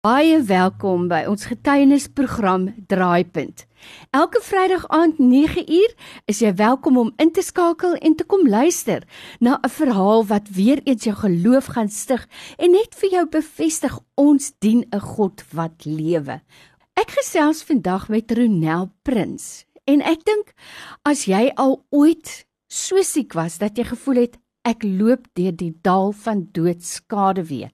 Baie welkom by ons getuienisprogram Draaipunt. Elke Vrydag aand 9uur is jy welkom om in te skakel en te kom luister na 'n verhaal wat weer eens jou geloof gaan stig en net vir jou bevestig ons dien 'n God wat lewe. Ek gesels vandag met Ronel Prins en ek dink as jy al ooit so siek was dat jy gevoel het ek loop deur die dal van doodskade weer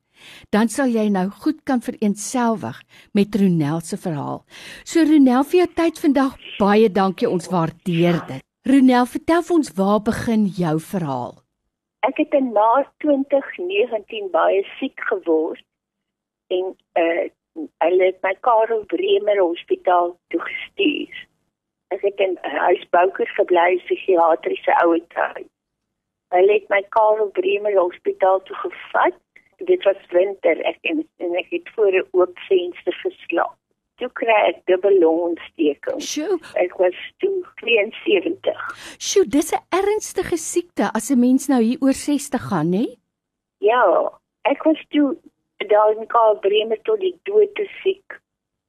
dan sal jy nou goed kan vereensgewig met Ronel se verhaal. So Ronel vir jou tyd vandag baie dankie ons waardeer dit. Ronel, vertel vir ons waar begin jou verhaal? Ek het in Maart 2019 baie siek geword en uh hulle het my Karel Bremer Hospitaal toe gestuur. Ek het in huisbouker gebly psigiatriese ouetehuis. Hulle het my Karel Bremer Hospitaal toe gevat dit was winter ek en, en ek het voor 'n oop venster geslaap. Toe kry ek dubbel longontsteking. Sjoe. Ek was toe 73. Sjoe, dis 'n ernstige siekte as 'n mens nou hier oor 60 gaan, hè? Ja, ek was toe daar in Kaal Bremer tot die dood te siek.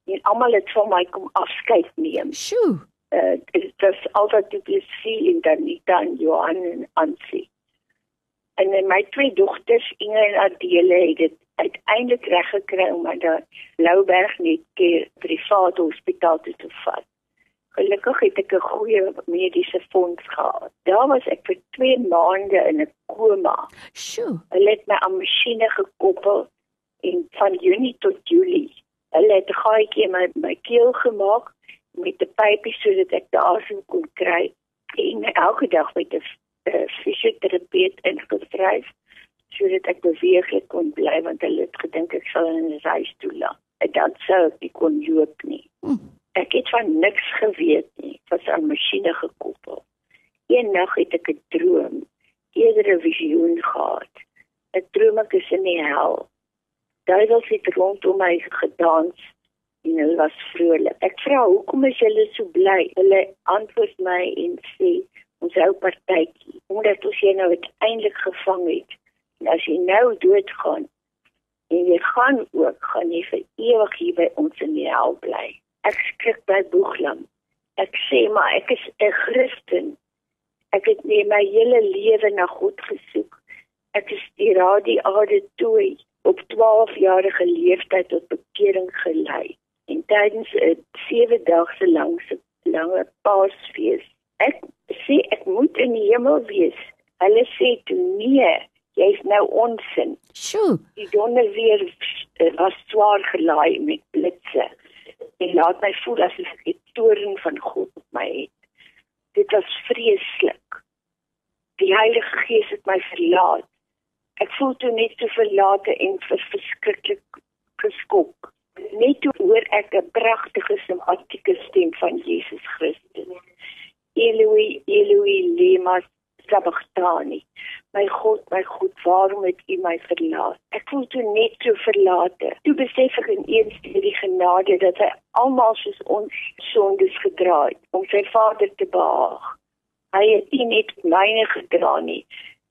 En almal het van my kom afskeid neem. Sjoe. Uh, dit was altyd die sien en dan nie dan Johan en Ansie. En my twee dogters, Inge en Adele, het dit uiteindelik reg gekry om aan die Louberg net keer private hospitaal te vat. Gelukkig het ek 'n goeie mediese fonds gehad. Daar was ek vir 2 maande in 'n koma. Sjoe. Hulle het my aan masjiene gekoppel en van Junie tot Julie. Hulle het 'n gaatjie in my my keel gemaak met 'n pypie sodat ek die asem kon kry en elke dag met 'n uh, fisioterapeut ingeskryf sodat ek beweeglik kon bly want hulle het gedink ek sal in 'n reis toe laat. En dan sou ek nie kon loop nie. Hm. Ek het van niks geweet nie. Was aan masjiene gekoppel. Een nag het ek 'n droom, eerder 'n visioen gehad. Ek droom ek is in die hel. Duivels het rondom my gedans en hulle was vrolik. Ek vra, "Hoekom is julle so bly?" Hulle antwoord my en sê, ons ou partytjie omdat ons jy nou uiteindelik gevang het. En as jy nou doodgaan en jy gaan ook gaan jy vir ewig hier by ons in die hel bly. Ek skrik by boeglam. Ek sê maar ek is 'n Christen. Ek het nie my hele lewe na God gesoek. Ek is die radie aarde toe op 12 jarige leeftyd tot bekering gelei. En tydens 'n 7 dae se lange lange paasfees ek sê ek moet in die hemel wees. Hulle sê toe nee, jy's nou onsin. Sjoe. Die donder weer was swaar gelaai met blitse. En laat my voel as ek die toorn van God op my het. Dit was vreeslik. Die Heilige Gees het my verlaat. Ek voel toe net so verlate en verskriklik geskok. Net toe hoor ek 'n pragtige simpatieke stem van Jesus Christus. Eloi, Eloi, lema sabachthani. My God, my God, waarom het U my verlaat? Ek voel toe net so verlate. Toe besef ek ineens die genade dat hy almal soos ons sondes gedra het om sy Vader te behaag. Hy het nie net myne gedra nie.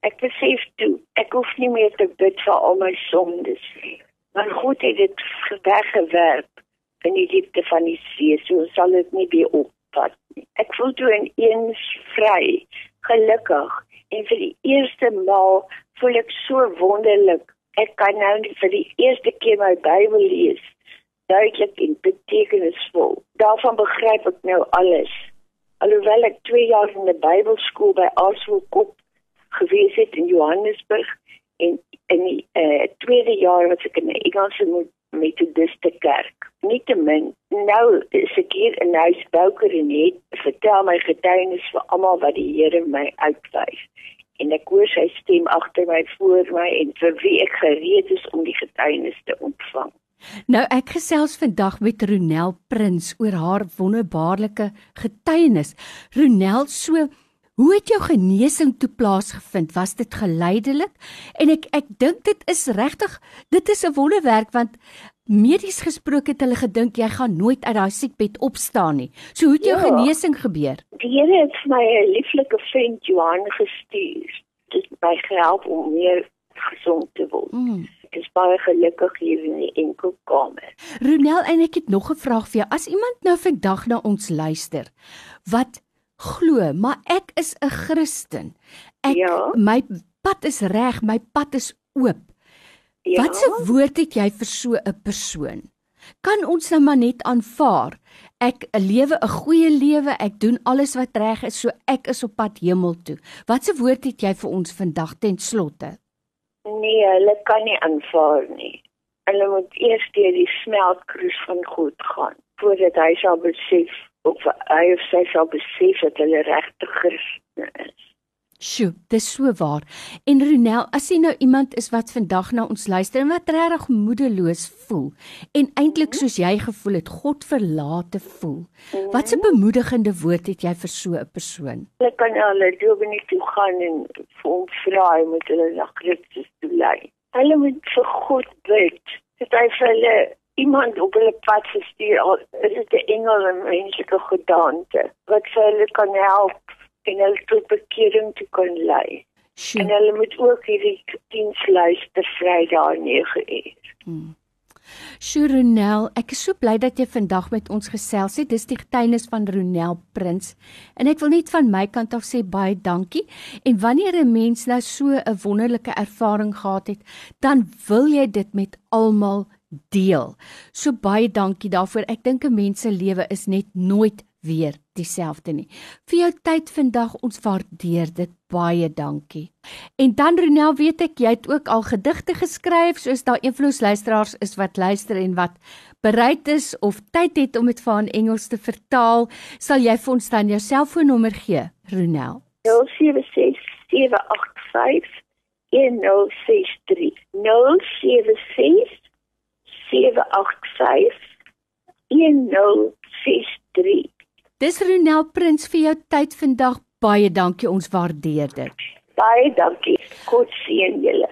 Ek besef toe, ek hoef nie meer te bid vir al my sondes nie. Maar God het dit weggewerp in die liefde van die See, so sal dit nie weer op. In eens vry, gelukkig en vir die eerste maal voel ek so wonderlik. Ek kan nou vir die eerste keer my Bybel lees, duidelik en betekenisvol. Daarvan begryp ek nou alles. Alhoewel ek 2 jaar in 'n Bybelskool by Aartswilkop gewees het in Johannesburg en in die uh, tweede jaar wat ek in 'n Engelse Methodiste kerk. Nietemin, nou is ek hier in huis Bouker en het vertel my getuienis vir almal wat die Here my uitwys. En ek hoor sy stem agter my voor my en vir wie ek gereed is om die getuienis te ontvang. Nou ek gesels vandag met Ronel Prins oor haar wonderbaarlike getuienis. Ronel, so hoe het jou genesing toe plaasgevind? Was dit geleidelik? En ek ek dink dit is regtig, dit is 'n wonderwerk want medies gesproke het hulle gedink jy gaan nooit uit daai siekbed opstaan nie. So hoe het jou ja, genesing gebeur? Die Here het my 'n lieflike vriend Johan gestuur. Dit het my gehelp om meer gesond te word. Mm. Is baie gelukkig hier in die enkelkamer. Ronel, en ek het nog 'n vraag vir jou. As iemand nou vandag na ons luister wat glo, maar ek is 'n Christen. Ek Ja. my pad is reg, my pad is oop. Ja. Watse woord het jy vir so 'n persoon? Kan ons nou maar net aanvaar ek lewe 'n goeie lewe, ek doen alles wat reg is, so ek is op pad hemel toe. Watse woord het jy vir ons vandag ten slotte? Nee, hulle kan nie aanvaar nie. Hulle moet eers deur die smeltkroes van God gaan voordat hy sal besef of hy of sy sal besef dat hulle regte Christene is. Sjoe, dis so waar. En Ronel, as jy nou iemand is wat vandag na ons luister en wat regtig moedeloos voel en eintlik soos jy gevoel het, God verlate voel. Wat 'n bemoedigende woord het jy vir so 'n persoon? Hulle kan na hulle dominee toe gaan en vir hom vra moet hulle na Christus toe lei. Hulle moet vir God bid. Dit hy vir hulle iemand op hulle pad gestuur al is dit 'n engel in menslike gedaante wat vir hulle kan help en hulle tot bekering toe kan lei. En Sjoe. hulle moet ook hierdie diens luister Vrydag 9 uur. Hmm. Sjoe Ronel, ek is so bly dat jy vandag met ons gesels het. Dis die getuienis van Ronel Prins. En ek wil net van my kant af sê baie dankie. En wanneer 'n mens nou so 'n wonderlike ervaring gehad het, dan wil jy dit met almal deel. So baie dankie daarvoor. Ek dink 'n mens se lewe is net nooit weer dieselfde nie. Vir jou tyd vandag, ons waardeer dit baie dankie. En dan Ronel, weet ek jy het ook al gedigte geskryf, soos daar ons luisteraars is wat luister en wat bereid is of tyd het om dit vir in Engels te vertaal, sal jy vir ons dan jou selfoonnommer gee, Ronel? 076 785 1063 076 785 1063 Dis Ronel Prins vir jou tyd vandag. Baie dankie, ons waardeer dit. Baie dankie. God seën julle.